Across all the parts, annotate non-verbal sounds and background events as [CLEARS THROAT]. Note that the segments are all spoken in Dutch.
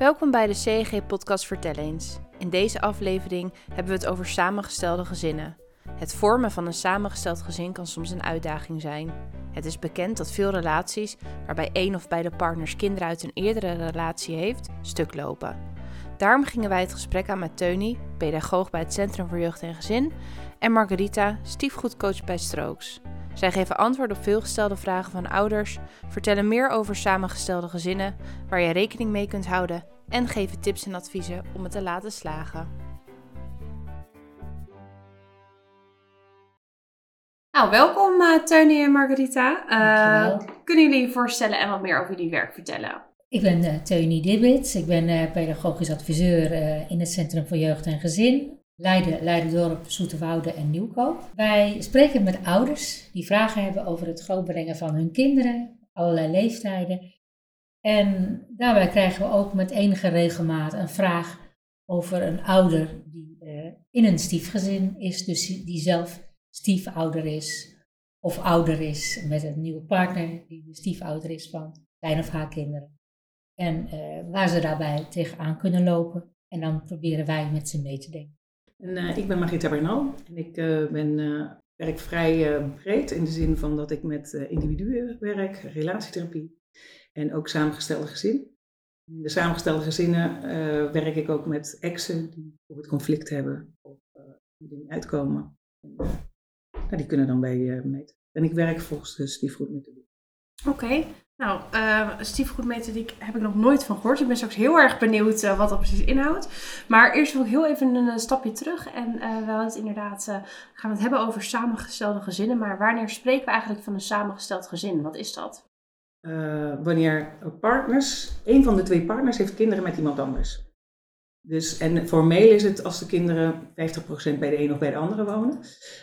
Welkom bij de CEG Podcast Vertel eens. In deze aflevering hebben we het over samengestelde gezinnen. Het vormen van een samengesteld gezin kan soms een uitdaging zijn. Het is bekend dat veel relaties, waarbij één of beide partners kinderen uit een eerdere relatie heeft, stuk lopen. Daarom gingen wij het gesprek aan met Teuny, pedagoog bij het Centrum voor Jeugd en Gezin, en Margarita, stiefgoedcoach bij Strokes. Zij geven antwoord op veelgestelde vragen van ouders, vertellen meer over samengestelde gezinnen, waar je rekening mee kunt houden en geven tips en adviezen om het te laten slagen. Nou, welkom uh, en Margarita. Uh, kunnen jullie je voorstellen en wat meer over jullie werk vertellen? Ik ben uh, Teuny Dibbits. Ik ben pedagogisch adviseur in het Centrum voor Jeugd en Gezin. Leiden, Leidendorp, Zoeterwoude en Nieuwkoop. Wij spreken met ouders die vragen hebben over het grootbrengen van hun kinderen, allerlei leeftijden. En daarbij krijgen we ook met enige regelmaat een vraag over een ouder die uh, in een stiefgezin is, dus die zelf stiefouder is of ouder is met een nieuwe partner die de stiefouder is van zijn of haar kinderen. En uh, waar ze daarbij tegenaan kunnen lopen. En dan proberen wij met ze mee te denken. En, uh, ik ben Margita Bernal en ik ben, werk vrij breed in de zin van dat ik met individuen werk, relatietherapie en ook samengestelde gezinnen. In de samengestelde gezinnen werk ik ook met exen die bijvoorbeeld conflict hebben of die niet uitkomen. Nou, die kunnen dan bij je meten. En ik werk volgens de stiefgoedmethodiek. Oké, nou, uh, stiefgoedmethodiek heb ik nog nooit van gehoord. Ik ben straks heel erg benieuwd uh, wat dat precies inhoudt. Maar eerst wil ik heel even een, stapje terug. En uh, we het inderdaad, gaan we het hebben over samengestelde gezinnen. Maar wanneer spreken we eigenlijk van een samengesteld gezin? Wat is dat? wanneer partners, een van de twee partners heeft kinderen met iemand anders. Dus, en formeel is het als de kinderen 50% bij de een of bij de andere wonen.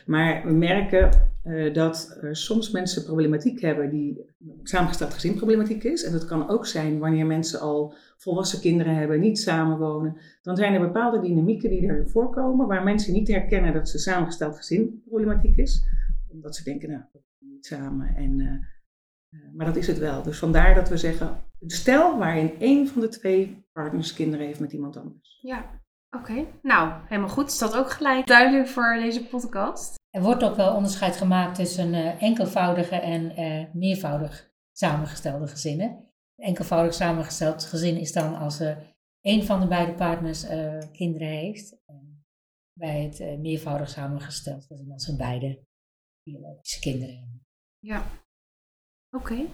Maar we merken uh, dat er soms mensen problematiek hebben die samengesteld gezinproblematiek is. En dat kan ook zijn wanneer mensen al volwassen kinderen hebben, niet samenwonen. Dan zijn er bepaalde dynamieken die er voorkomen waar mensen niet herkennen dat ze samengesteld gezinproblematiek is. Omdat ze denken, nou, niet samen. En, uh, maar dat is het wel. Dus vandaar dat we zeggen, stel waarin één van de twee partners kinderen heeft met iemand anders. Ja, oké. Nou, helemaal goed. Is dat ook gelijk duidelijk voor deze podcast? Er wordt ook wel onderscheid gemaakt tussen uh, enkelvoudige en uh, meervoudig samengestelde gezinnen. Enkelvoudig samengesteld gezin is dan als uh, een van de beide partners kinderen heeft. En bij het meervoudig samengesteld gezin als ze beide biologische kinderen hebben. Ja, oké.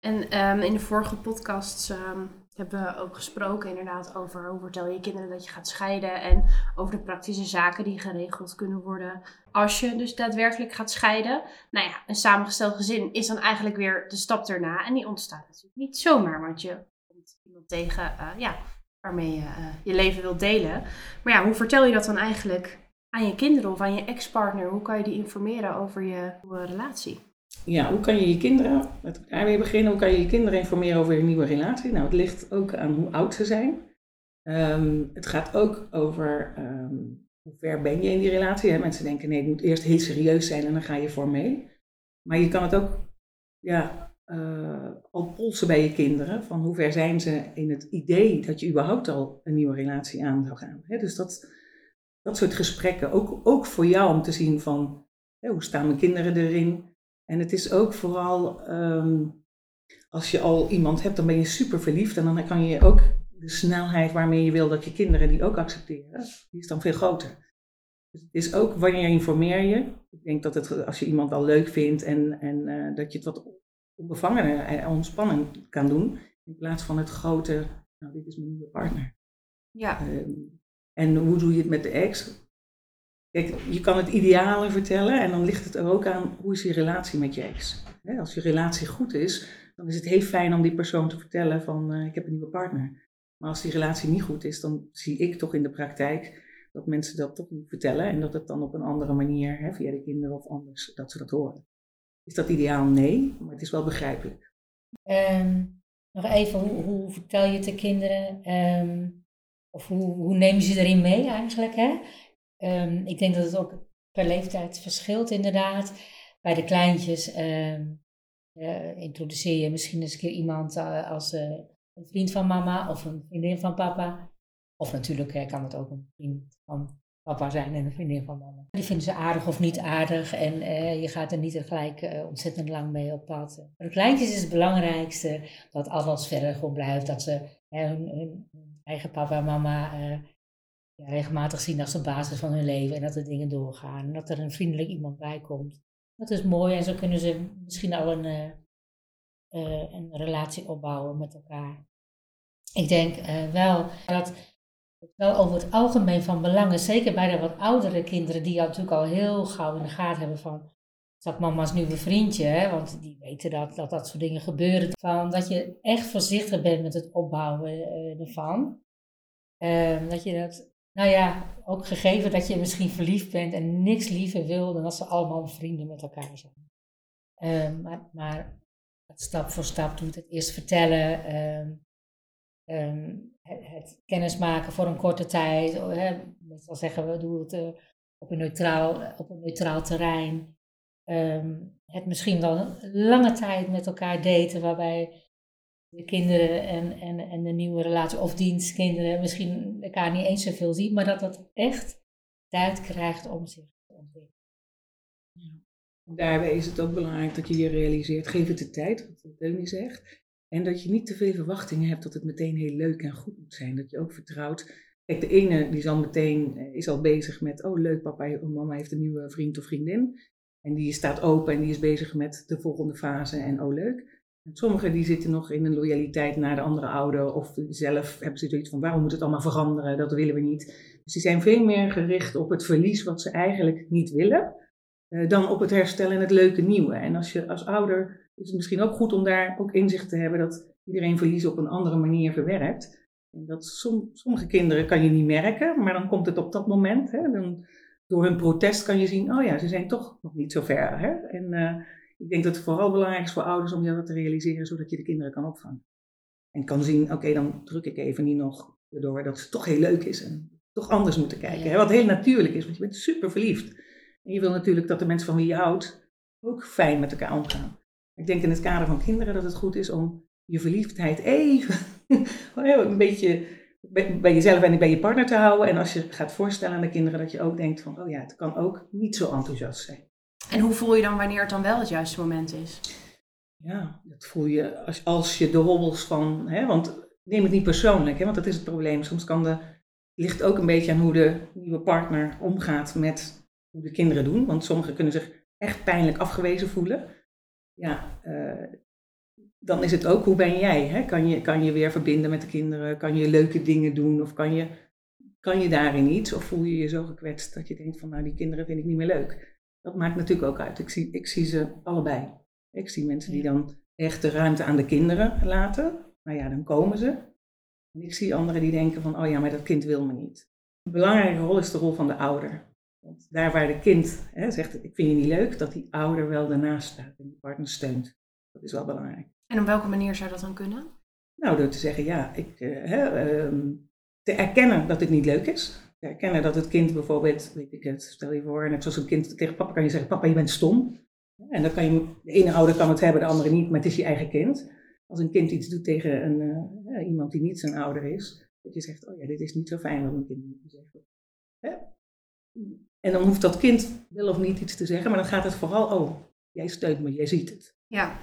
En um, in de vorige podcasts um, hebben we ook gesproken inderdaad over hoe vertel je kinderen dat je gaat scheiden en over de praktische zaken die geregeld kunnen worden als je dus daadwerkelijk gaat scheiden. Nou ja, een samengesteld gezin is dan eigenlijk weer de stap erna en die ontstaat natuurlijk niet zomaar, want je komt iemand tegen uh, ja, waarmee je uh, je leven wilt delen. Maar ja, hoe vertel je dat dan eigenlijk aan je kinderen of aan je ex-partner? Hoe kan je die informeren over je relatie? Ja, hoe kan je je kinderen, met elkaar weer beginnen, hoe kan je je kinderen informeren over je nieuwe relatie? Nou, het ligt ook aan hoe oud ze zijn. Um, het gaat ook over um, hoe ver ben je in die relatie. Hè? Mensen denken, nee, het moet eerst heel serieus zijn en dan ga je voor mee. Maar je kan het ook ja, uh, al polsen bij je kinderen, van hoe ver zijn ze in het idee dat je überhaupt al een nieuwe relatie aan zou gaan. Hè? Dus dat, dat soort gesprekken, ook, ook voor jou om te zien van, hè, hoe staan mijn kinderen erin? En het is ook vooral, um, als je al iemand hebt, dan ben je super verliefd. En dan kan je ook de snelheid waarmee je wil dat je kinderen die ook accepteren, die is dan veel groter. Dus het is ook wanneer informeer je. Ik denk dat het, als je iemand al leuk vindt en, en uh, dat je het wat onbevangener en ontspannen kan doen. In plaats van het grote, nou dit is mijn nieuwe partner. Ja. Um, en hoe doe je het met de ex? Kijk, je kan het ideale vertellen en dan ligt het er ook aan hoe is je relatie met je ex. Als je relatie goed is, dan is het heel fijn om die persoon te vertellen van uh, ik heb een nieuwe partner. Maar als die relatie niet goed is, dan zie ik toch in de praktijk dat mensen dat toch niet vertellen en dat het dan op een andere manier, hè, via de kinderen of anders, dat ze dat horen. Is dat ideaal? Nee, maar het is wel begrijpelijk. Um, nog even, hoe, hoe, vertel je het de kinderen? Um, of hoe, hoe neem je ze erin mee eigenlijk? Hè? Um, ik denk dat het ook per leeftijd verschilt inderdaad. Bij de kleintjes um, uh, introduceer je misschien eens een keer iemand uh, als uh, een vriend van mama of een vriendin van papa. Of natuurlijk kan het ook een vriend van papa zijn en een vriendin van mama. Die vinden ze aardig of niet aardig en je gaat er niet gelijk ontzettend lang mee op pad. Voor de kleintjes is het belangrijkste dat alles verder gewoon blijft. Dat ze hun, hun, eigen papa en mama ja, regelmatig zien als de basis van hun leven en dat er dingen doorgaan. En dat er een vriendelijk iemand bij komt. Dat is mooi en zo kunnen ze misschien al een, uh, uh, een relatie opbouwen met elkaar. Ik denk uh, wel dat het wel over het algemeen van belang is, zeker bij de wat oudere kinderen, die natuurlijk al heel gauw in de gaten hebben van, dat mama's nieuwe vriendje, hè? want die weten dat, dat dat soort dingen gebeuren. Van, dat je echt voorzichtig bent met het opbouwen ervan. Ehm, dat je dat nou ja, ook gegeven dat je misschien verliefd bent en niks liever wil dan dat ze allemaal vrienden met elkaar zijn. Um, maar, maar stap voor stap doet het eerst vertellen, um, um, het, het, kennismaken voor een korte tijd. Hè, meestal zeggen we, doe het uh, op, een neutraal, op een neutraal terrein. het misschien wel lange tijd met elkaar daten, waarbij de kinderen en, en, en de nieuwe relatie of dienstkinderen misschien elkaar niet eens zoveel zien, maar dat dat echt tijd krijgt om zich te ontwikkelen. Daarbij is het ook belangrijk dat je je realiseert, geef het de tijd, wat Tony zegt. En dat je niet te veel verwachtingen hebt dat het meteen heel leuk en goed moet zijn. Dat je ook vertrouwt. Kijk, de ene die is al meteen eh, is al bezig met, oh leuk, papa of mama heeft een nieuwe vriend of vriendin. En die staat open en die is bezig met de volgende fase en oh leuk. Sommigen die zitten nog in een loyaliteit naar de andere ouder of zelf hebben ze zoiets van waarom moet het allemaal veranderen, dat willen we niet. Dus die zijn veel meer gericht op het verlies wat ze eigenlijk niet willen, eh, dan op het herstellen en het leuke nieuwe. En als je als ouder is het misschien ook goed om daar ook inzicht te hebben dat iedereen verlies op een andere manier verwerkt. En dat sommige kinderen kan je niet merken, maar dan komt het op dat moment. Hè, dan, door hun protest kan je zien, oh ja, ze zijn toch nog niet zo ver. Hè? En, uh, ik denk dat het vooral belangrijk is voor ouders om dat te realiseren, zodat je de kinderen kan opvangen. En kan zien, oké, dan druk ik even niet nog door dat het toch heel leuk is en toch anders moeten kijken. Hè? Wat heel natuurlijk is, want je bent super verliefd. En je wil natuurlijk dat de mensen van wie je houdt ook fijn met elkaar omgaan. Ik denk in het kader van kinderen dat het goed is om je verliefdheid even [LAUGHS] een beetje bij jezelf en bij je partner te houden. En als je gaat voorstellen aan de kinderen dat je ook denkt van, oh ja, het kan ook niet zo enthousiast zijn. En hoe voel je dan wanneer het dan wel het juiste moment is? Ja, dat voel je als, als je de hobbels van, hè, want neem het niet persoonlijk, hè, want dat is het probleem. Soms kan de, ligt ook een beetje aan hoe de nieuwe partner omgaat met hoe de kinderen doen. Want sommigen kunnen zich echt pijnlijk afgewezen voelen. Ja, uh, dan is het ook hoe ben jij? Hè? Kan, je, kan je weer verbinden met de kinderen? Kan je leuke dingen doen? Of kan je, kan je daarin iets? Of voel je je zo gekwetst dat je denkt van nou die kinderen vind ik niet meer leuk? Dat maakt natuurlijk ook uit. Ik zie, ik zie ze allebei. Ik zie mensen die dan echt de ruimte aan de kinderen laten. Nou ja, dan komen ze. En ik zie anderen die denken van, oh ja, maar dat kind wil me niet. Een belangrijke rol is de rol van de ouder. Want daar waar de kind hè, zegt, ik vind je niet leuk, dat die ouder wel daarnaast staat en die partner steunt. Dat is wel belangrijk. En op welke manier zou dat dan kunnen? Nou, door te zeggen, ja, ik, uh, hè, um, te erkennen dat het niet leuk is herkennen dat het kind bijvoorbeeld, weet ik het, stel je voor, net zoals een kind tegen papa kan je zeggen, papa je bent stom. En dan kan je, de ene ouder kan het hebben, de andere niet, maar het is je eigen kind. Als een kind iets doet tegen een, uh, iemand die niet zijn ouder is, dat je zegt, oh ja, dit is niet zo fijn wat een kind moet zeggen. En dan hoeft dat kind wel of niet iets te zeggen, maar dan gaat het vooral, oh, jij steunt me, jij ziet het. Ja.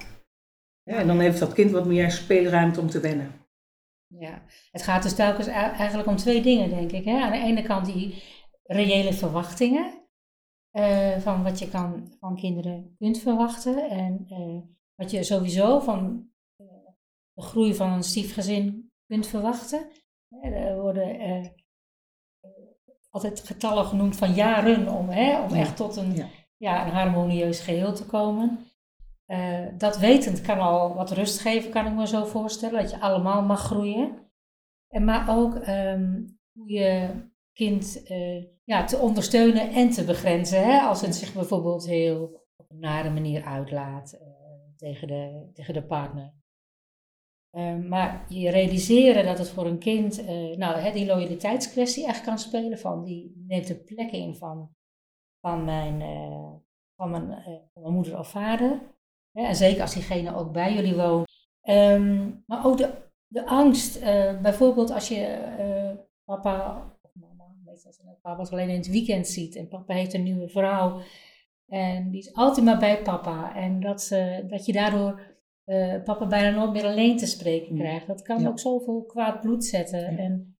ja en dan heeft dat kind wat meer speelruimte om te wennen. Ja, het gaat dus telkens eigenlijk om twee dingen, denk ik. Hè? Aan de ene kant die reële verwachtingen uh, van wat je kan, van kinderen kunt verwachten. En uh, wat je sowieso van uh, de groei van een stiefgezin kunt verwachten. Er worden altijd getallen genoemd van jaren om, hè, om echt tot een, ja. ja. een harmonieus geheel te komen. Uh, dat wetend kan al wat rust geven, kan ik me zo voorstellen. Dat je allemaal mag groeien. En maar ook um, hoe je kind uh, ja, te ondersteunen en te begrenzen. Hè? Als het zich bijvoorbeeld heel op een nare manier uitlaat uh, tegen, de, tegen de partner. Uh, maar je realiseren dat het voor een kind, nou, hè, die loyaliteitskwestie echt kan spelen. Van die neemt de plek in van, van, mijn, van, mijn, van mijn moeder of vader en zeker als diegene ook bij jullie woont. Um, maar ook de de angst, eh, bijvoorbeeld als je eh, papa of mama, meestal zijn het papa's alleen in het weekend ziet en papa heeft een nieuwe vrouw en die is altijd maar bij papa en dat, ze, dat je daardoor uh, papa bijna nooit meer alleen te spreken krijgt. Dat kan ook zoveel kwaad bloed zetten en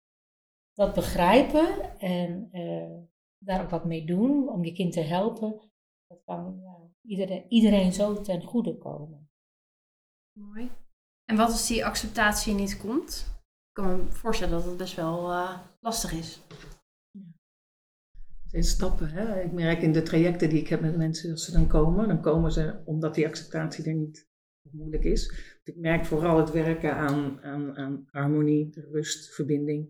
dat begrijpen en daar ook wat mee doen om je kind te helpen, dat kan ja, iedereen, iedereen zo ten goede komen. Mooi. En wat als die acceptatie niet komt? Ik kan me voorstellen dat het best wel uh, lastig is. Het zijn stappen. Hè? Ik merk in de trajecten die ik heb met mensen, als ze dan komen, dan komen ze omdat die acceptatie er niet moeilijk is. Ik merk vooral het werken aan, aan, aan harmonie, rust, verbinding.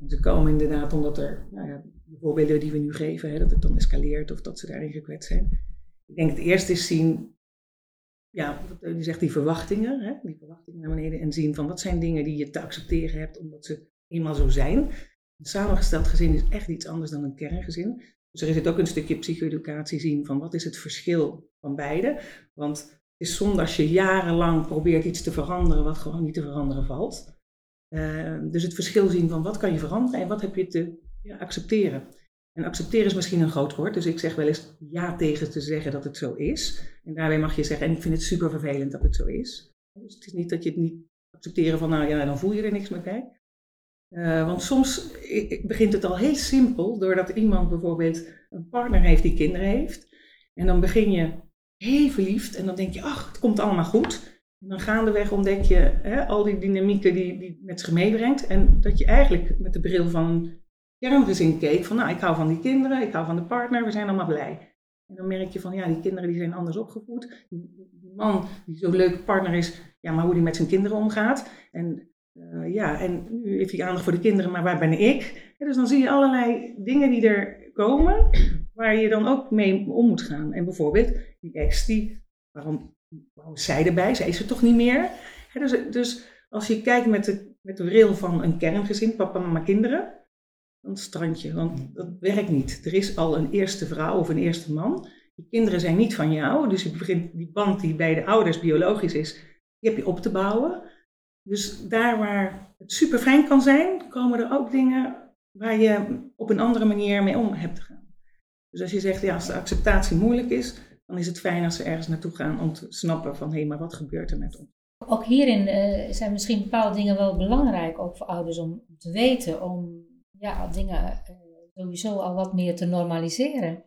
En ze komen inderdaad omdat er, nou ja, de voorbeelden die we nu geven, hè, dat het dan escaleert of dat ze daarin gekwetst zijn. Ik denk het eerste is zien ja, je zegt die verwachtingen, hè, die verwachtingen naar beneden en zien van wat zijn dingen die je te accepteren hebt omdat ze eenmaal zo zijn. Een samengesteld gezin is echt iets anders dan een kerngezin. Dus er is het ook een stukje psycho-educatie zien van wat is het verschil van beide. Want het is zonde als je jarenlang probeert iets te veranderen wat gewoon niet te veranderen valt. Uh, dus het verschil zien van wat kan je veranderen en wat heb je te ja, accepteren. En accepteren is misschien een groot woord, dus ik zeg wel eens ja tegen te zeggen dat het zo is. En daarbij mag je zeggen, en ik vind het super vervelend dat het zo is. Dus het is niet dat je het niet accepteren van, nou ja, dan voel je er niks meer bij. Uh, want soms begint het al heel simpel, doordat iemand bijvoorbeeld een partner heeft die kinderen heeft. En dan begin je heel verliefd en dan denk je, ach, het komt allemaal goed. En dan gaandeweg ontdek je hè, al die dynamieken die, die met zich meebrengt. En dat je eigenlijk met de bril van kerngezin keek van, nou, ik hou van die kinderen, ik hou van de partner, we zijn allemaal blij. En dan merk je van, ja, die kinderen die zijn anders opgevoed. Die, man die zo'n leuke partner is, ja, maar hoe die met zijn kinderen omgaat. En uh, ja, en nu heeft hij aandacht voor de kinderen, maar waar ben ik? dus dan zie je allerlei dingen die er komen, waar je dan ook mee om moet gaan. En bijvoorbeeld die ex, die, waarom, waarom is zij erbij? Zij is er toch niet meer? dus, dus als je kijkt met de, met de bril van een kerngezin, papa, mama, kinderen, een strandje. Want dat werkt niet. Er is al een eerste vrouw of een eerste man. Die kinderen zijn niet van jou. Dus je begint die band die bij de ouders biologisch is, die heb je op te bouwen. Dus daar waar het super fijn kan zijn, komen er ook dingen waar je op een andere manier mee om hebt te gaan. Dus als je zegt, ja, als de acceptatie moeilijk is, dan is het fijn als ze ergens naartoe gaan om te snappen van, hé, hey, maar wat gebeurt er met ons? Ook hierin uh, zijn misschien bepaalde dingen wel belangrijk, ook voor ouders om te weten, om ja, dingen uh, sowieso al wat meer te normaliseren.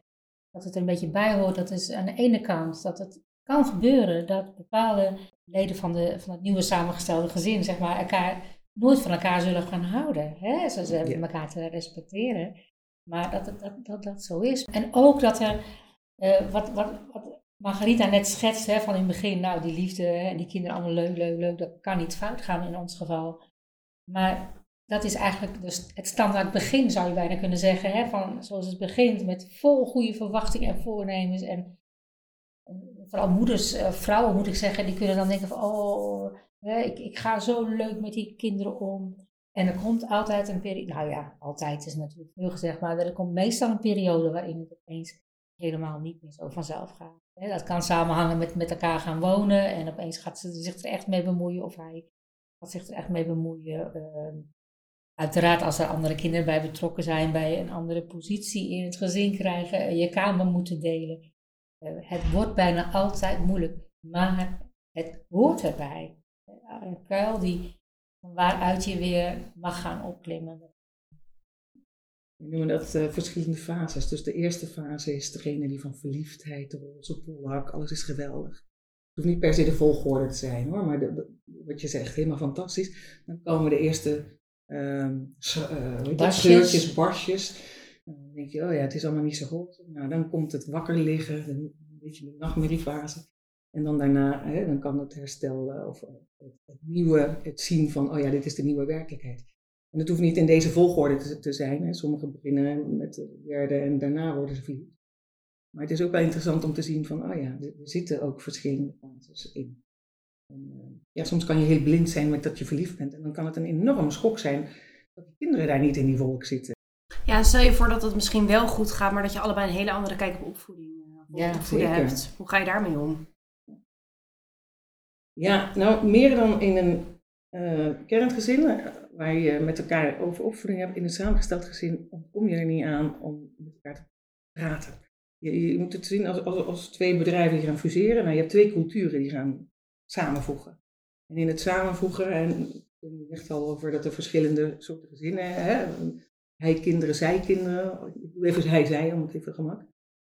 Dat het er een beetje bij hoort, dat is aan de ene kant dat het kan gebeuren dat bepaalde leden van, de, van het nieuwe samengestelde gezin, zeg maar, elkaar nooit van elkaar zullen gaan houden. Hè? Ze, hebben elkaar te respecteren. Maar dat, dat, dat dat zo is. En ook dat er, uh, wat, wat, wat Margarita net schetst hè, van in het begin, nou die liefde en die kinderen allemaal leuk, leuk, leuk, dat kan niet fout gaan in ons geval. Maar dat is eigenlijk dus het standaard begin, zou je bijna kunnen zeggen. Hè? Van, zoals het begint met vol goede verwachtingen en voornemens. En, vooral moeders, uh, vrouwen moet ik zeggen, die kunnen dan denken van... Oh, ik, ik ga zo leuk met die kinderen om. En er komt altijd een periode, nou ja, altijd is natuurlijk veel gezegd, maar er komt meestal een periode waarin het opeens helemaal niet meer zo vanzelf gaat. Dat kan samenhangen met met elkaar gaan wonen en opeens gaat ze zich er echt mee bemoeien of hij gaat zich er echt mee bemoeien. Uiteraard als er andere kinderen bij betrokken zijn, bij een andere positie in het gezin krijgen, eh, je kamer moeten delen. Eh, het wordt bijna altijd moeilijk, maar het hoort erbij. Een kuil die, van waaruit je weer mag gaan opklimmen. We noemen dat verschillende fases. Dus de eerste fase is degene die van verliefdheid, de roze polhak, alles is geweldig. Het hoeft niet per se de volgorde te zijn hoor, maar wat je zegt, helemaal fantastisch. Dan komen de eerste um, uh, barstjes. Dan denk je, oh ja, het is allemaal niet zo goed. Nou, dan komt het wakker liggen, een beetje de nachtmerriefase. En dan daarna, hè, dan kan het herstel uh, of het, het, nieuwe, het zien van, oh ja, dit is de nieuwe werkelijkheid. En het hoeft niet in deze volgorde te, te zijn. Hè. Sommigen beginnen met de derde en daarna worden ze verliefd. Maar het is ook wel interessant om te zien van, oh ja, er zitten ook verschillende fases in. En, uh, ja, soms kan je heel blind zijn met dat je verliefd bent. En dan kan het een enorme schok zijn dat de kinderen daar niet in die wolk zitten. Ja, stel je voor dat het misschien wel goed gaat, maar dat je allebei een hele andere kijk op opvoeding, op ja, opvoeden hebt. Hoe ga je daarmee om? Ja, nou, meer dan in een uh, kerngezin, eh, waar je met elkaar over opvoeding hebt, in een samengesteld gezin, kom je er niet aan om met elkaar te praten. Je, je moet het zien als, als, als, twee bedrijven die gaan fuseren. Nou, je hebt twee culturen die gaan samenvoegen. En in het samenvoegen, en je zegt al over dat er verschillende soorten gezinnen, hè, hij kinderen, zij kinderen, even hij, zij, om het even gemak,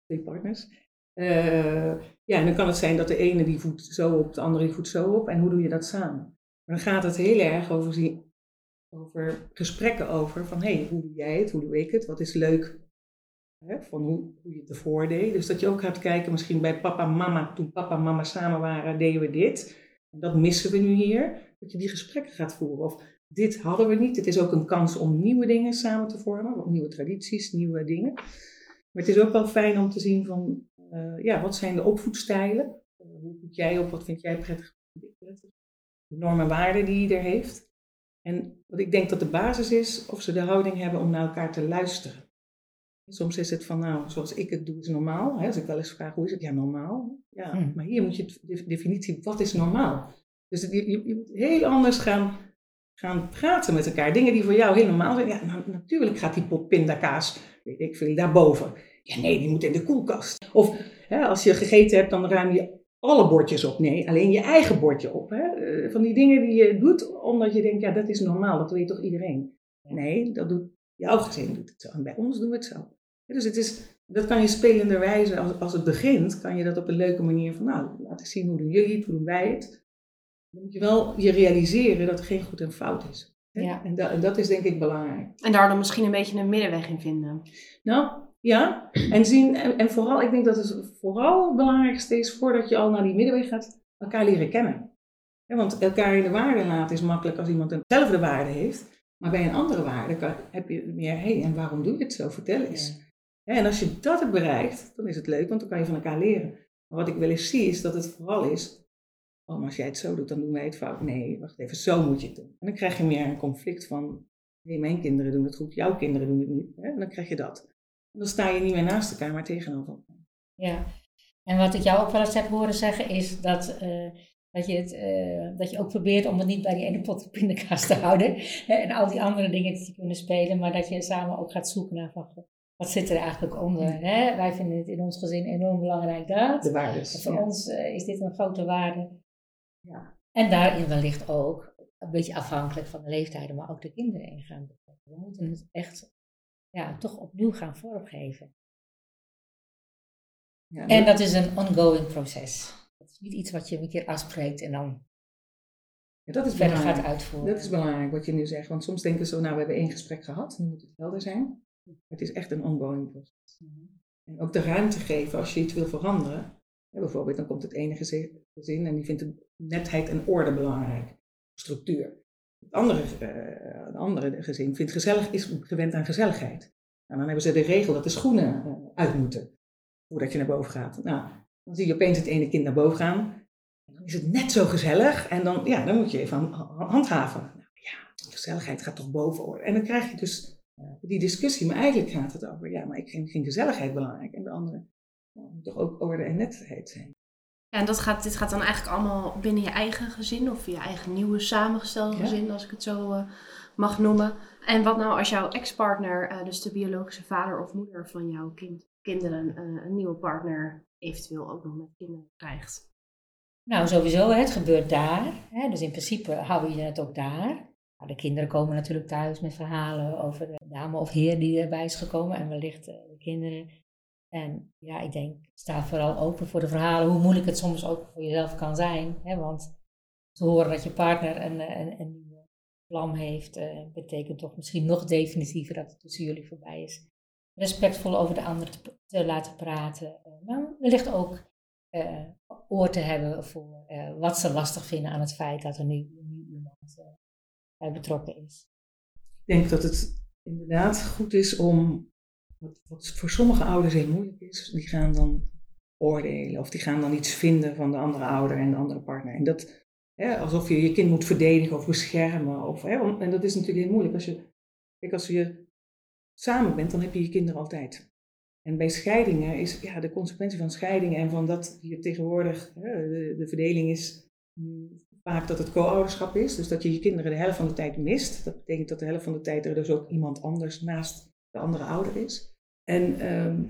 twee partners. Uh, ja, en dan kan het zijn dat de ene die voet zo op, de andere die voet zo op. En hoe doe je dat samen? Maar dan gaat het heel erg over, over gesprekken over van hé, hey, hoe doe jij het, hoe doe ik het, wat is leuk van hoe, hoe je het ervoor deed. Dus dat je ook gaat kijken, misschien bij papa en mama, toen papa en mama samen waren, deden we dit. En dat missen we nu hier. Dat je die gesprekken gaat voeren. Of dit hadden we niet. Het is ook een kans om nieuwe dingen samen te vormen, nieuwe tradities, nieuwe dingen. Maar het is ook wel fijn om te zien van, uh, ja, wat zijn de opvoedstijlen? Uh, hoe voed jij op? Wat vind jij prettig? De normen en waarden die ieder heeft. En wat ik denk dat de basis is, of ze de houding hebben om naar elkaar te luisteren. Soms is het van, nou, zoals ik het doe, is normaal. Hè? Als ik wel eens vraag, hoe is het? Ja, normaal. Ja, hmm. maar hier moet je de definitie, wat is normaal? Dus je, je, je moet heel anders gaan gaan praten met elkaar. Dingen die voor jou heel normaal zijn. Ja, nou, natuurlijk gaat die pot pindakaas, weet ik veel, daarboven. Ja, nee, die moet in de koelkast. Of hè, als je gegeten hebt, dan ruim je alle bordjes op. Nee, alleen je eigen bordje op. Hè? Eh, van die dingen die je doet omdat je denkt, ja, dat is normaal, dat weet toch iedereen? Nee, dat doet jouw gezin doet het zo. En bij ons doen we het zo. Dus het is, dat kan je spelenderwijze, als, als het begint, kan je dat op een leuke manier van, nou, laat ik zien hoe doen jullie het, hoe doen wij het. Dan moet je wel je realiseren dat er geen goed en fout is. Ja. En, en, dat is denk ik belangrijk. En daar dan misschien een beetje een middenweg in vinden. Nou, ja. En, zien, en, vooral, ik denk dat het vooral het belangrijkste is, voordat je al naar die middenweg gaat, elkaar leren kennen. want elkaar in de waarde laten is makkelijk als iemand eenzelfde waarde heeft. Maar bij een andere waarde kan, heb je meer, hé, hey, en waarom doe je het zo? Vertel eens. En als je dat hebt bereikt, dan is het leuk, want dan kan je van elkaar leren. Maar wat ik wel eens zie, is dat het vooral is, oh, maar als jij het zo doet, dan doen wij het fout. Nee, wacht even, zo moet je het doen. En dan krijg je meer een conflict van, nee, mijn kinderen doen het goed, jouw kinderen doen het niet. Hè? En dan krijg je dat. En dan sta je niet meer naast elkaar, maar tegenover elkaar. Ja, en wat ik jou ook wel eens heb horen zeggen is dat, uh, dat, je, het, uh, dat je ook probeert om het niet bij die ene pot pindakaas te houden. [LAUGHS] Hè, en al die andere dingen te kunnen spelen, maar dat je samen ook gaat zoeken naar van, wat zit er eigenlijk onder? Hè? Wij vinden het in ons gezin enorm belangrijk dat. De waardes. Voor ons uh, is dit een grote waarde. Ja. En daarin wellicht ook, een beetje afhankelijk van de leeftijden, maar ook de kinderen in gaan. We moeten het echt ja, toch opnieuw gaan vormgeven. Ja, en dat is een ongoing proces. Dat is niet iets wat je een keer afspreekt en dan ja, dat is verder gaat uitvoeren. Dat is belangrijk wat je nu zegt. Want soms denken ze, nou we hebben één gesprek gehad, nu moet het helder zijn. Het is echt een ongoing proces. Mhm. En ook de ruimte geven als je iets wil veranderen. bijvoorbeeld, dan komt het ene gezin en die vindt de netheid en orde belangrijk. Structuur. Het andere, uh, andere gezin vindt gezellig, is gewend aan gezelligheid. En dan hebben ze de regel dat de schoenen uh, uit moeten voordat je naar boven gaat. Nou, dan zie je opeens het ene kind naar boven gaan. En dan is het net zo gezellig en dan, ja, dan moet je even handhaven. Nou, ja, gezelligheid gaat toch boven. En dan krijg je dus uh, die discussie. Maar eigenlijk gaat het over, ja, maar ik vind, vind gezelligheid belangrijk. En de andere moet toch ook orde en netheid zijn. Ja, en dat gaat, dit gaat dan eigenlijk allemaal binnen je eigen gezin of je eigen nieuwe samengestelde gezin, als ik het zo uh, mag noemen. En wat nou als jouw ex-partner, uh, dus de biologische vader of moeder van jouw kind, kinderen, uh, een nieuwe partner eventueel ook nog met kinderen krijgt? Nou, sowieso, het gebeurt daar. Hè, dus in principe hou je het ook daar. Nou, de kinderen komen natuurlijk thuis met verhalen over de dame of heer die erbij is gekomen. En wellicht de kinderen en ja, ik denk, sta vooral open voor de verhalen, hoe moeilijk het soms ook voor jezelf kan zijn. Hè? Want te horen dat je partner een, een, vlam heeft, uh, betekent toch misschien nog definitiever dat het tussen jullie voorbij is. Respectvol over de ander te, laten praten, uh, maar wellicht ook uh, oor te hebben voor wat ze lastig vinden aan het feit dat er nu, nu iemand bij betrokken is. Ik denk dat het inderdaad goed is om wat, voor sommige ouders heel moeilijk is, die gaan dan oordelen of die gaan dan iets vinden van de andere ouder en de andere partner. En dat, alsof je je kind moet verdedigen of beschermen. Of, hè, en dat is natuurlijk heel moeilijk. Als je, kijk, als je samen bent, dan heb je je kinderen altijd. En bij scheidingen is ja, de consequentie van scheidingen en van dat hier tegenwoordig hè, de, de, verdeling is vaak dat het co-ouderschap is. Dus dat je je kinderen de helft van de tijd mist. Dat betekent dat de helft van de tijd er dus ook iemand anders naast de andere ouder is. En ehm,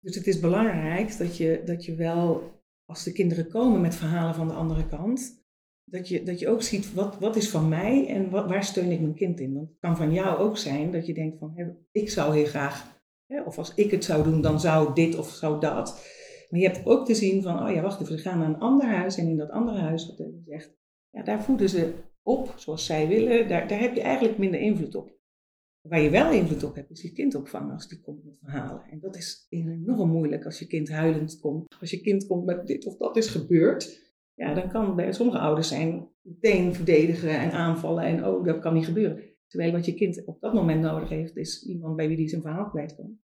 dus het is belangrijk dat je, dat je wel, als de kinderen komen met verhalen van de andere kant, dat je, dat je ook ziet wat, wat is van mij en waar steun ik mijn kind in. Want het kan van jou ook zijn dat je denkt van ik zou heel graag, hè, of als ik het zou doen, dan zou dit of zou dat. Maar je hebt ook te zien van, oh ja, wacht even, ze gaan naar een ander huis en in dat andere huis, wat je zegt, ja, daar voeden ze op zoals zij willen, daar, daar heb je eigenlijk minder invloed op. Waar je wel invloed op hebt, is je kind opvangen als die komt met verhalen. En dat is enorm moeilijk als je kind huilend komt. Als je kind komt met dit of dat is gebeurd, ja, dan kan bij sommige ouders zijn meteen verdedigen en aanvallen en oh, dat kan niet gebeuren. Terwijl wat je kind op dat moment nodig heeft, is iemand bij wie die zijn verhaal kwijt kan.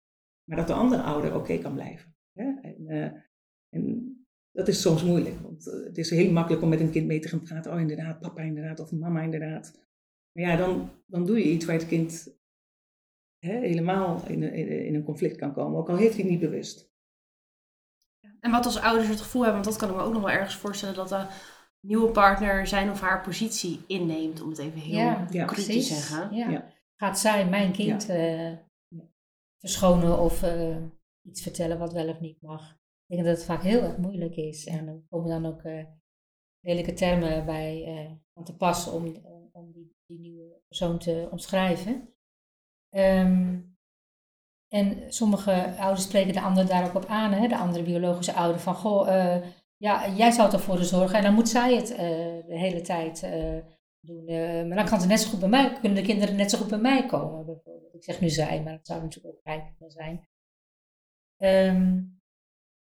Maar dat de andere ouder oké kan blijven. En, uh, en, dat is soms moeilijk, want uh, het is heel makkelijk om met een kind mee te gaan praten. Oh, inderdaad, papa inderdaad, of mama inderdaad. Maar ja, dan, dan doe je iets waar het kind hè, helemaal in, in, in, een conflict kan komen, ook al heeft hij het niet bewust. En wat als ouders het gevoel hebben, want dat kan ik me ook nog wel ergens voorstellen, dat de nieuwe partner zijn of haar positie inneemt, om het even heel ja, cru te zeggen. Ja. Gaat zij mijn kind uh, verschonen of uh, iets vertellen wat wel of niet mag? Ik denk dat het vaak heel erg moeilijk is. En er komen dan ook uh, lelijke termen bij aan te passen om, om die, die, nieuwe persoon te omschrijven. Um, en sommige ouders spreken de ander daar ook op aan, hè? de andere biologische ouder, van goh, uh, ja, jij zou ervoor zorgen en dan moet zij het uh, de hele tijd uh, doen. maar dan kan het net zo goed bij mij, kunnen de kinderen net zo goed bij mij komen, bijvoorbeeld. Ik zeg nu zij, maar het zou natuurlijk ook kunnen zijn. Um,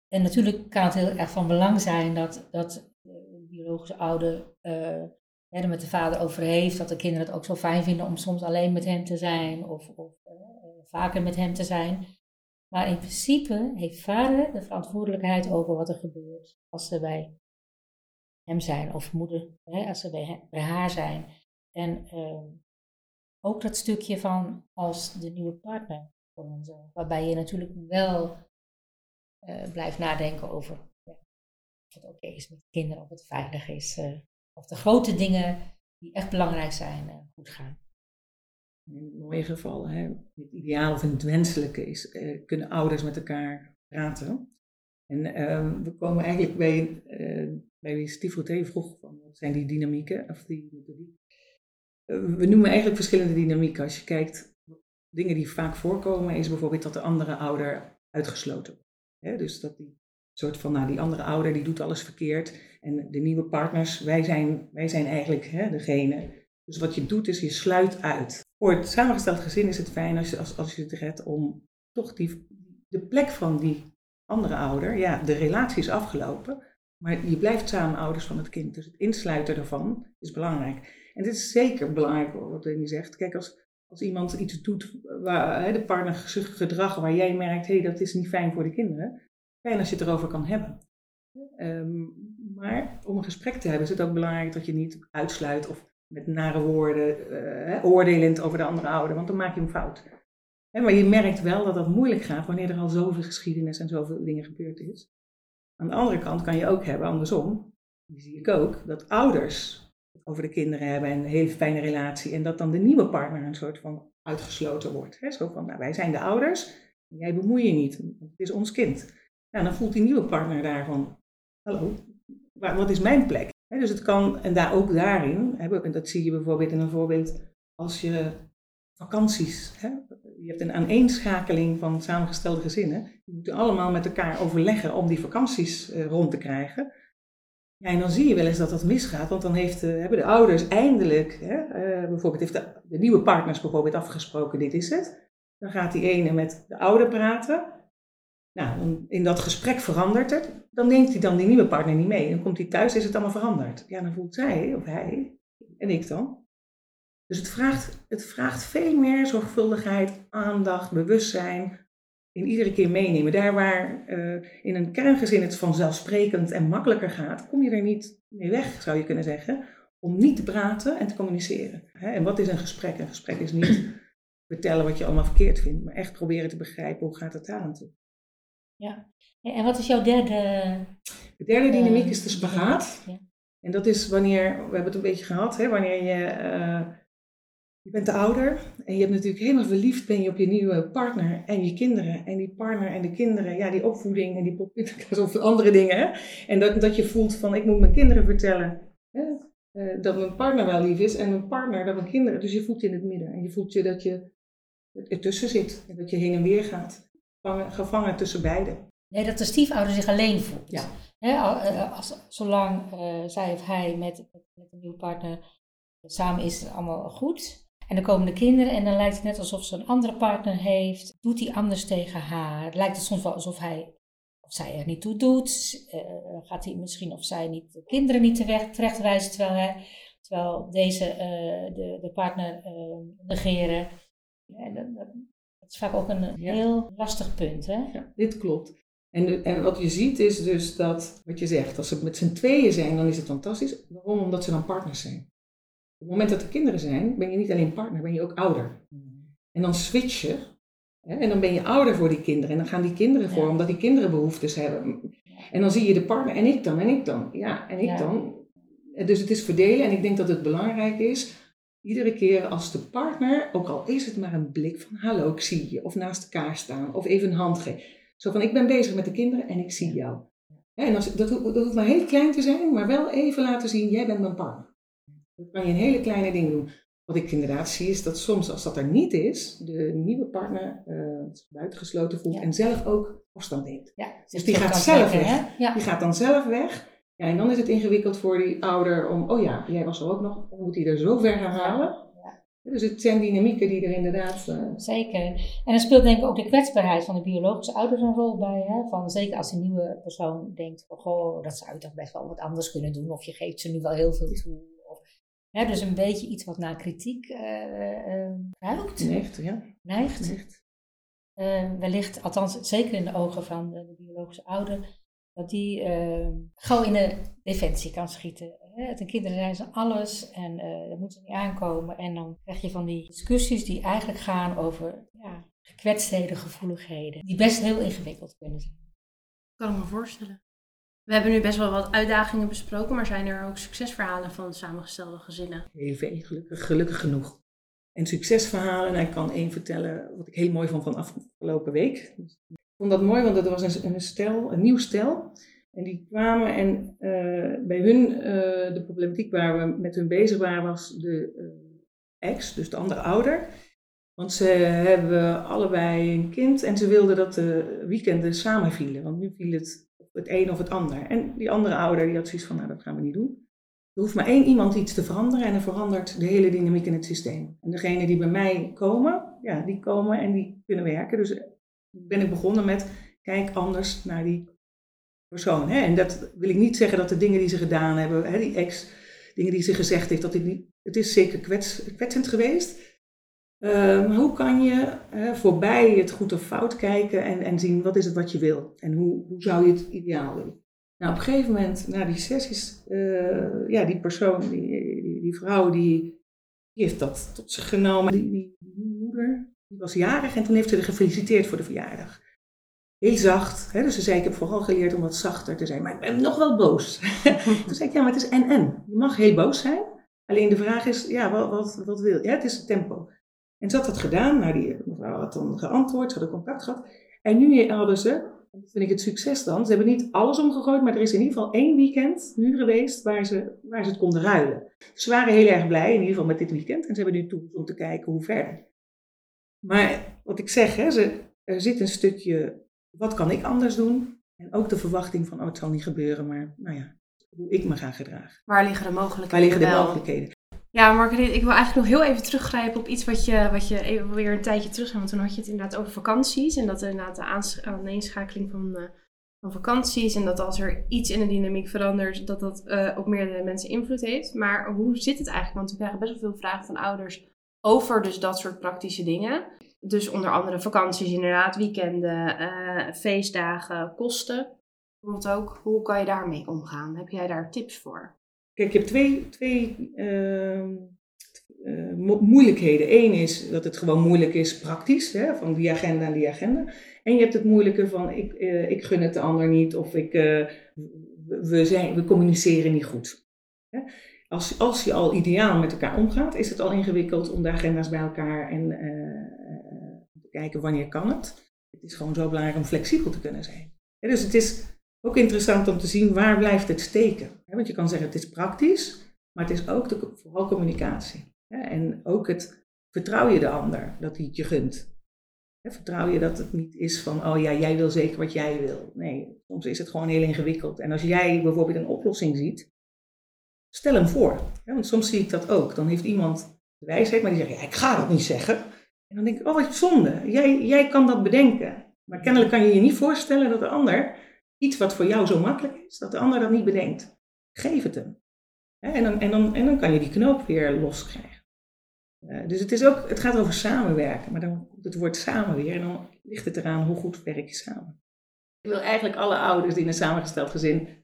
en natuurlijk kan het heel erg van belang zijn dat, dat de biologische ouder er met de vader over heeft, dat de kinderen het ook zo fijn vinden om soms alleen met hem te zijn of, of vaker met hem te zijn. Maar in principe heeft vader de verantwoordelijkheid over wat er gebeurt als ze bij hem zijn, of moeder, hè, als ze bij, haar zijn. En uh, ook dat stukje van als de nieuwe partner zo, waarbij je natuurlijk wel uh, blijft nadenken over ja, of het oké is met kinderen, of het veilig is, uh, of de grote dingen die echt belangrijk zijn, uh, goed gaan in mooie gevallen, hè, het ideaal of het wenselijke is, eh, kunnen ouders met elkaar praten. En uh, we komen eigenlijk bij, uh, bij wie vroeg van wat zijn die dynamieken of die. Uh, we noemen eigenlijk verschillende dynamieken. Als je kijkt, dingen die vaak voorkomen, is bijvoorbeeld dat de andere ouder uitgesloten wordt. Hè? Dus dat die soort van, nou die andere ouder die doet alles verkeerd en de nieuwe partners, wij zijn, wij zijn eigenlijk hè, degene dus wat je doet is je sluit uit. Voor het samengesteld gezin is het fijn als je, als, als je het redt om toch die, de plek van die andere ouder, ja, de relatie is afgelopen, maar je blijft samen ouders van het kind. Dus het insluiten ervan is belangrijk. En dit is zeker belangrijk wat Danny zegt. Kijk, als, als iemand iets doet, waar, hè, de partner gedrag waar jij merkt, hé, hey, dat is niet fijn voor de kinderen, fijn als je het erover kan hebben. Um, maar om een gesprek te hebben is het ook belangrijk dat je niet uitsluit of met nare woorden, uh, oordelend over de andere ouder, want dan maak je hem fout. Maar je merkt wel dat dat moeilijk gaat wanneer er al zoveel geschiedenis en zoveel dingen gebeurd is. Aan de andere kant kan je ook hebben, andersom, die zie ik ook, dat ouders over de kinderen hebben en een hele fijne relatie en dat dan de nieuwe partner een soort van uitgesloten wordt. Hè? Zo van, nou, wij zijn de ouders, jij bemoei je niet, het is ons kind. Nou, dan voelt die nieuwe partner daarvan, hallo, wat is mijn plek? Dus het kan, en daar ook daarin, en dat zie je bijvoorbeeld in een voorbeeld als je vakanties, je hebt een aaneenschakeling van samengestelde gezinnen, die moeten allemaal met elkaar overleggen om die vakanties uh, rond te krijgen. En dan zie je wel eens dat dat misgaat, want dan heeft, hebben de ouders eindelijk, uh, bijvoorbeeld heeft de, de, nieuwe partners bijvoorbeeld afgesproken, dit is het. Dan gaat die ene met de ouder praten nou, in dat gesprek verandert het. Dan neemt hij dan die nieuwe partner niet mee. Dan komt hij thuis, is het allemaal veranderd. Ja, dan voelt zij of hij en ik dan. Dus het vraagt, het vraagt veel meer zorgvuldigheid, aandacht, bewustzijn. In iedere keer meenemen. Daar waar uh, in een kerngezin het vanzelfsprekend en makkelijker gaat, kom je er niet mee weg, zou je kunnen zeggen. Om niet te praten en te communiceren. En wat is een gesprek? Een gesprek is niet [CLEARS THROAT] vertellen wat je allemaal verkeerd vindt, maar echt proberen te begrijpen hoe gaat het daar aan toe. Ja. En wat is jouw derde? De derde dynamiek is de spagaat. Ja. En dat is wanneer, we hebben het een beetje gehad, hè, wanneer je, uh, je bent de ouder en je hebt natuurlijk helemaal verliefd ben je op je nieuwe partner en je kinderen. En die partner en de kinderen, ja, die opvoeding en die poppitkas [LAUGHS] of andere dingen. Hè. En dat, dat je voelt van, ik moet mijn kinderen vertellen hè, uh, dat mijn partner wel lief is en mijn partner dat mijn kinderen. Dus je voelt je in het midden en je voelt je dat je ertussen zit en dat je heen en weer gaat. Gevangen, gevangen tussen beiden. Nee, dat de stiefouder zich alleen voelt. Ja. He, als, zolang uh, zij of hij met, met, een nieuwe partner samen is, is het allemaal goed. En dan komen de kinderen en dan lijkt het net alsof ze een andere partner heeft. Doet hij anders tegen haar? Lijkt het soms wel alsof hij of zij er niet toe doet. Uh, gaat hij misschien of zij niet de kinderen niet terecht, terecht wijzen terwijl, hij, terwijl deze uh, de, de partner negeren. Is vaak ook een heel lastig punt. Hè? Ja, dit klopt. En, en wat je ziet is dus dat, wat je zegt, als ze met z'n tweeën zijn, dan is het fantastisch. Waarom? Omdat ze dan partners zijn. Op het moment dat er kinderen zijn, ben je niet alleen partner, ben je ook ouder. Mm. En dan switch je. Hè, en dan ben je ouder voor die kinderen. En dan gaan die kinderen voor, omdat die kinderen behoeftes hebben. En dan zie je de partner, en ik dan, en ik dan. Ja, en ik dan. Dus het is verdelen. En ik denk dat het belangrijk is, iedere keer als de partner, ook al is het maar een blik van hallo, ik zie je. Of naast elkaar staan, of even een hand geven zo van, ik ben bezig met de kinderen en ik zie jou. en als, dat, dat hoeft maar heel klein te zijn, maar wel even laten zien, jij bent mijn partner. Dan kan je een hele kleine ding doen. Wat ik inderdaad zie is dat soms, als dat er niet is, de nieuwe partner uh, buitengesloten voelt en zelf ook afstand neemt. Ja, dus die gaat zelf weg. Die gaat dan zelf weg. Ja, en dan is het ingewikkeld voor die ouder om, oh ja, jij was er ook nog, dan moet hij er zo ver gaan halen. Dus het zijn dynamieken die er inderdaad. Uh... Zeker. En er speelt denk ik ook de kwetsbaarheid van de biologische ouders een rol bij. Hè? Van, zeker als een nieuwe persoon denkt: goh, dat zou je toch best wel wat anders kunnen doen. Of je geeft ze nu wel heel veel toe. Of, hè, dus een beetje iets wat naar kritiek uh, uh, ruikt. Neigt, ja. Neigt. Neigt. wellicht, althans zeker in de ogen van de, de biologische ouder, dat die gauw in de defensie kan schieten. De kinderen zijn ze alles en uh, dat moet er niet aankomen. En dan krijg je van die discussies die eigenlijk gaan over ja, gekwetstheden, gevoeligheden, die best heel ingewikkeld kunnen zijn. Kan ik me voorstellen. We hebben nu best wel wat uitdagingen besproken, maar zijn er ook succesverhalen van samengestelde gezinnen? Heel veel, gelukkig, gelukkig genoeg. En succesverhalen, en ik kan één vertellen wat ik heel mooi vond van afgelopen week. Vond dat mooi, want dat was een, een stel, een nieuw stel. En die kwamen en uh, bij hun, uh, de problematiek waar we met hun bezig waren, was de uh, ex, dus de andere ouder. Want ze hebben allebei een kind en ze wilden dat de weekenden samen vielen. Want nu viel het het een of het ander. En die andere ouder die had zoiets van, nou dat gaan we niet doen. Er hoeft maar één iemand iets te veranderen en dan verandert de hele dynamiek in het systeem. En degene die bij mij komen, ja, die komen en die kunnen werken. Dus ben ik begonnen met, kijk anders naar die persoon. Hè? En dat wil ik niet zeggen dat de dingen die ze gedaan hebben, hè, die ex, dingen die ze gezegd heeft, dat het is zeker kwets, kwetsend geweest. Uh, hoe kan je voorbij het goed of fout kijken en, en zien wat is het wat je wil en hoe, hoe zou je het ideaal willen? Nou, op een gegeven moment, na die sessies, uh, ja, die persoon, die, die, die vrouw, die, heeft dat tot zich genomen. Die moeder, die was jarig en toen heeft ze haar gefeliciteerd voor de verjaardag heel zacht. Hè? Dus ze zei, ik heb vooral geleerd om wat zachter te zijn. Maar ik ben nog wel boos. [LAUGHS] Toen zei ik, ja, maar het is en-en. Je mag heel boos zijn. Alleen de vraag is, ja, wat, wat, wat wil je? Ja, het is het tempo. En ze had dat gedaan. Nou, die mevrouw had dan geantwoord. Ze hadden contact gehad. En nu hadden ze, dat vind ik het succes dan. Ze hebben niet alles omgegooid, maar er is in ieder geval één weekend nu geweest waar ze, waar ze het konden ruilen. Ze waren heel erg blij, in ieder geval met dit weekend. En ze hebben nu toe om te kijken hoe verder. Maar wat ik zeg, hè, ze, er zit een stukje wat kan ik anders doen? En ook de verwachting van, oh het zal niet gebeuren, maar nou ja, hoe ik me ga gedragen. Waar liggen de mogelijkheden? Waar liggen de mogelijkheden? Ja, Marguerite, ik wil eigenlijk nog heel even teruggrijpen op iets wat je, wat je even weer een tijdje terug Want toen had je het inderdaad over vakanties. En dat inderdaad de aaneenschakeling van, uh, van vakanties. En dat als er iets in de dynamiek verandert, dat dat uh, op meerdere mensen invloed heeft. Maar hoe zit het eigenlijk? Want we krijgen best wel veel vragen van ouders over dus dat soort praktische dingen. Dus onder andere vakanties inderdaad, weekenden, uh, feestdagen, kosten. Bijvoorbeeld ook, hoe kan je daarmee omgaan? Heb jij daar tips voor? Kijk, je hebt twee, twee uh, uh, moeilijkheden. Eén is dat het gewoon moeilijk is praktisch, hè, van die agenda en die agenda. En je hebt het moeilijke van ik, ik gun het de ander niet of ik, we, zijn, we communiceren niet goed. Als, als je al ideaal met elkaar omgaat, is het al ingewikkeld om de agenda's bij elkaar en te kijken wanneer kan het. Het is gewoon zo belangrijk om flexibel te kunnen zijn. dus het is ook interessant om te zien waar blijft het steken. Want je kan zeggen het is praktisch, maar het is ook de, vooral communicatie. En ook het vertrouw je de ander dat hij het je gunt. Vertrouw je dat het niet is van, oh ja, jij wil zeker wat jij wil. Nee, soms is het gewoon heel ingewikkeld. En als jij bijvoorbeeld een oplossing ziet, stel hem voor. Want soms zie ik dat ook. Dan heeft iemand de wijsheid, maar die zegt, ja, ik ga dat niet zeggen. En dan denk ik, oh wat zonde. Jij, jij kan dat bedenken. Maar kennelijk kan je je niet voorstellen dat de ander iets wat voor jou zo makkelijk is, dat de ander dat niet bedenkt. Geef het hem. En dan, en dan, en dan kan je die knoop weer loskrijgen. Uh, dus het, is ook, het gaat over samenwerken, maar dan komt het woord samen weer en dan ligt het eraan hoe goed werk je samen. Ik wil eigenlijk alle ouders die in een samengesteld gezin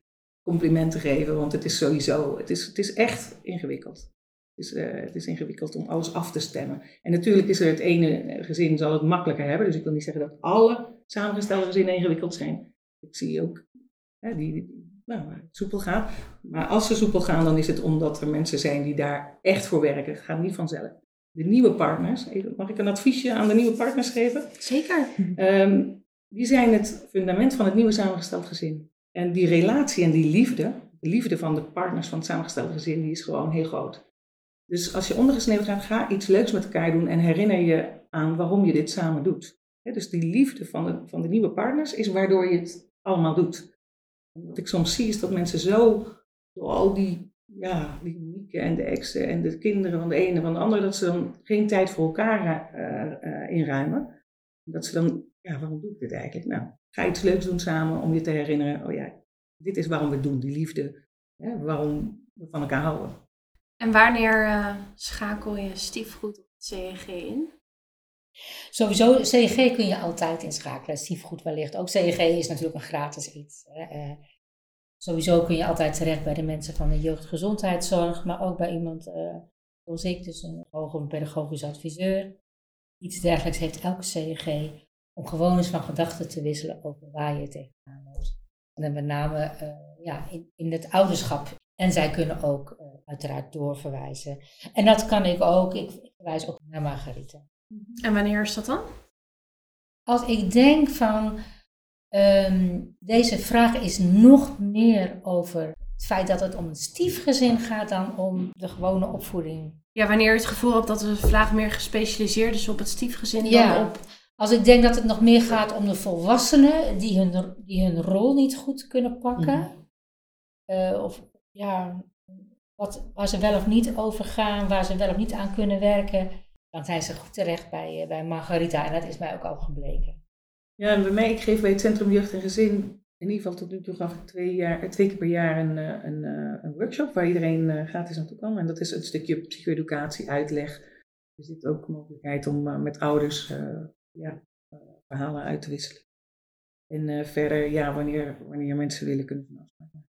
complimenten geven, want het is sowieso, het is, het is echt ingewikkeld. Het is, uh, het is ingewikkeld om alles af te stemmen. En natuurlijk is er het ene gezin zal het makkelijker hebben, dus ik wil niet zeggen dat alle samengestelde gezinnen ingewikkeld zijn. Ik zie ook hè, die, nou, soepel gaan. Maar als ze soepel gaan, dan is het omdat er mensen zijn die daar echt voor werken. Het gaat niet vanzelf. De nieuwe partners, even, mag ik een adviesje aan de nieuwe partners geven? Zeker. Um, die zijn het fundament van het nieuwe samengesteld gezin. En die relatie en die liefde, de liefde van de partners van het samengestelde gezin, die is gewoon heel groot. Dus als je ondergesneeuwd gaat, ga iets leuks met elkaar doen en herinner je aan waarom je dit samen doet. dus die liefde van de, van de nieuwe partners is waardoor je het allemaal doet. wat ik soms zie is dat mensen zo, door al die, ja, die Mieke en de exen en de kinderen van de ene en van de andere, dat ze dan geen tijd voor elkaar uh, uh, inruimen. Dat ze dan, ja, waarom doe ik dit eigenlijk? Nou, ga iets leuks doen samen om je te herinneren, oh ja, dit is waarom we het doen, die liefde, hè, waarom we van elkaar houden. En wanneer uh, schakel je stiefgoed op het CEG in? Sowieso, CEG kun je altijd inschakelen, stiefgoed wellicht. Ook CEG is natuurlijk een gratis iets. Hè. Uh, sowieso kun je altijd terecht bij de mensen van de jeugdgezondheidszorg, maar ook bij iemand uh, zoals ik, dus een hoger pedagogisch adviseur. Iets dergelijks heeft elke CEG om gewoon eens van gedachten te wisselen over waar je tegenaan loopt. En dan met name uh, ja, in, in het ouderschap. En zij kunnen ook uiteraard doorverwijzen. En dat kan ik ook. Ik, verwijs ook naar Margarita. En wanneer is dat dan? Als ik denk van ehm, deze vraag is nog meer over het feit dat het om een stiefgezin gaat dan om de gewone opvoeding. Ja, wanneer je het gevoel hebt dat de vraag meer gespecialiseerd is op het stiefgezin ja. dan op. Als ik denk dat het nog meer gaat om de volwassenen die hun, die hun rol niet goed kunnen pakken. Mm of ja, wat, waar ze wel of niet over gaan, waar ze wel of niet aan kunnen werken dan zijn ze goed terecht bij, eh, bij Margarita. En dat is mij ook al gebleken. Ja, en bij mij, ik geef bij het Centrum Jeugd en Gezin, in ieder geval tot nu toe gaf ik twee, jaar, eh, twee keer per jaar een, eh, een, een workshop waar iedereen gratis naartoe kan. En dat is een stukje psycho-educatie, uitleg. Er zit ook mogelijkheid om met ouders ja, verhalen uit te wisselen. En verder, ja, wanneer, wanneer mensen willen, kunnen van afspraken.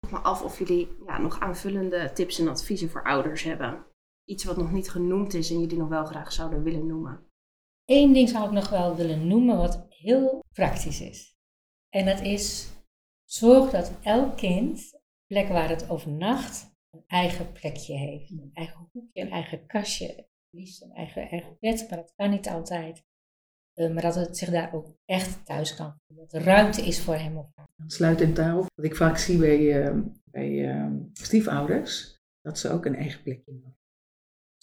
Ik me af of jullie ja, nog aanvullende tips en adviezen voor ouders hebben iets wat nog niet genoemd is en jullie nog wel graag zouden willen noemen? Eén ding zou ik nog wel willen noemen wat heel praktisch is. En dat is, zorg dat elk kind, plek waar het overnacht, een eigen plekje heeft. Een eigen hoekje, een eigen kastje, liefst een eigen, eigen bed, maar dat kan niet altijd. Uh, maar dat het zich daar ook echt thuis kan voelen. Dat er ruimte is voor hem of haar. Sluitend daarop, wat ik vaak zie bij, uh, bij uh, stiefouders, dat ze ook een eigen plekje hebben.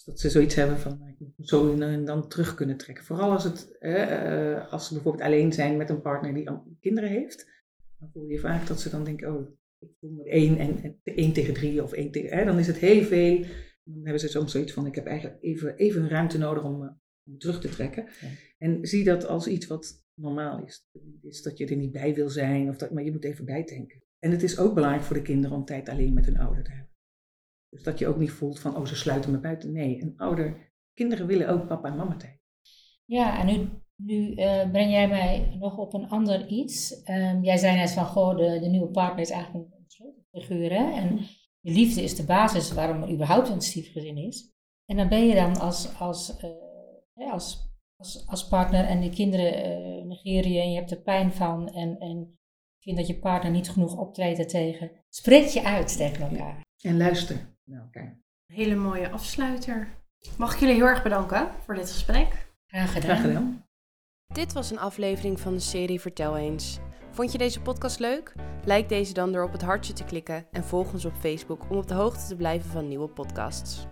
Dat ze zoiets hebben van, nou, ik moet zo en dan terug kunnen trekken. Vooral als, het, eh, als ze bijvoorbeeld alleen zijn met een partner die kinderen heeft. Dan voel je vaak dat ze dan denken, oh, ik voel me één en, en één tegen drie of één tegen... Dan is het heel veel. Dan hebben ze soms zoiets van, ik heb eigenlijk even, even ruimte nodig om, om terug te trekken. En zie dat als iets wat normaal is. is dat je er niet bij wil zijn, of dat, maar je moet even bijdenken. En het is ook belangrijk voor de kinderen om tijd alleen met hun ouder te hebben. Dus dat je ook niet voelt van, oh, ze sluiten me buiten. Nee, een ouder, kinderen willen ook papa en mama tijd. Ja, en nu, nu uh, breng jij mij nog op een ander iets. Um, jij zei net van, goh, de, de nieuwe partner is eigenlijk een sleutelfiguur, hè? En de liefde is de basis waarom er überhaupt een stiefgezin is. En dan ben je dan als, als, uh, als, als, als partner en de kinderen uh, negeren je en je hebt er pijn van en, en vind dat je partner niet genoeg optreedt tegen. Spreek je uit tegen elkaar. En luister naar elkaar. Hele mooie afsluiter. Mag ik jullie heel erg bedanken voor dit gesprek. Graag gedaan. Graag gedaan. Dit was een aflevering van de serie Vertel eens. Vond je deze podcast leuk? Like deze dan door op het hartje te klikken en volg ons op Facebook om op de hoogte te blijven van nieuwe podcasts.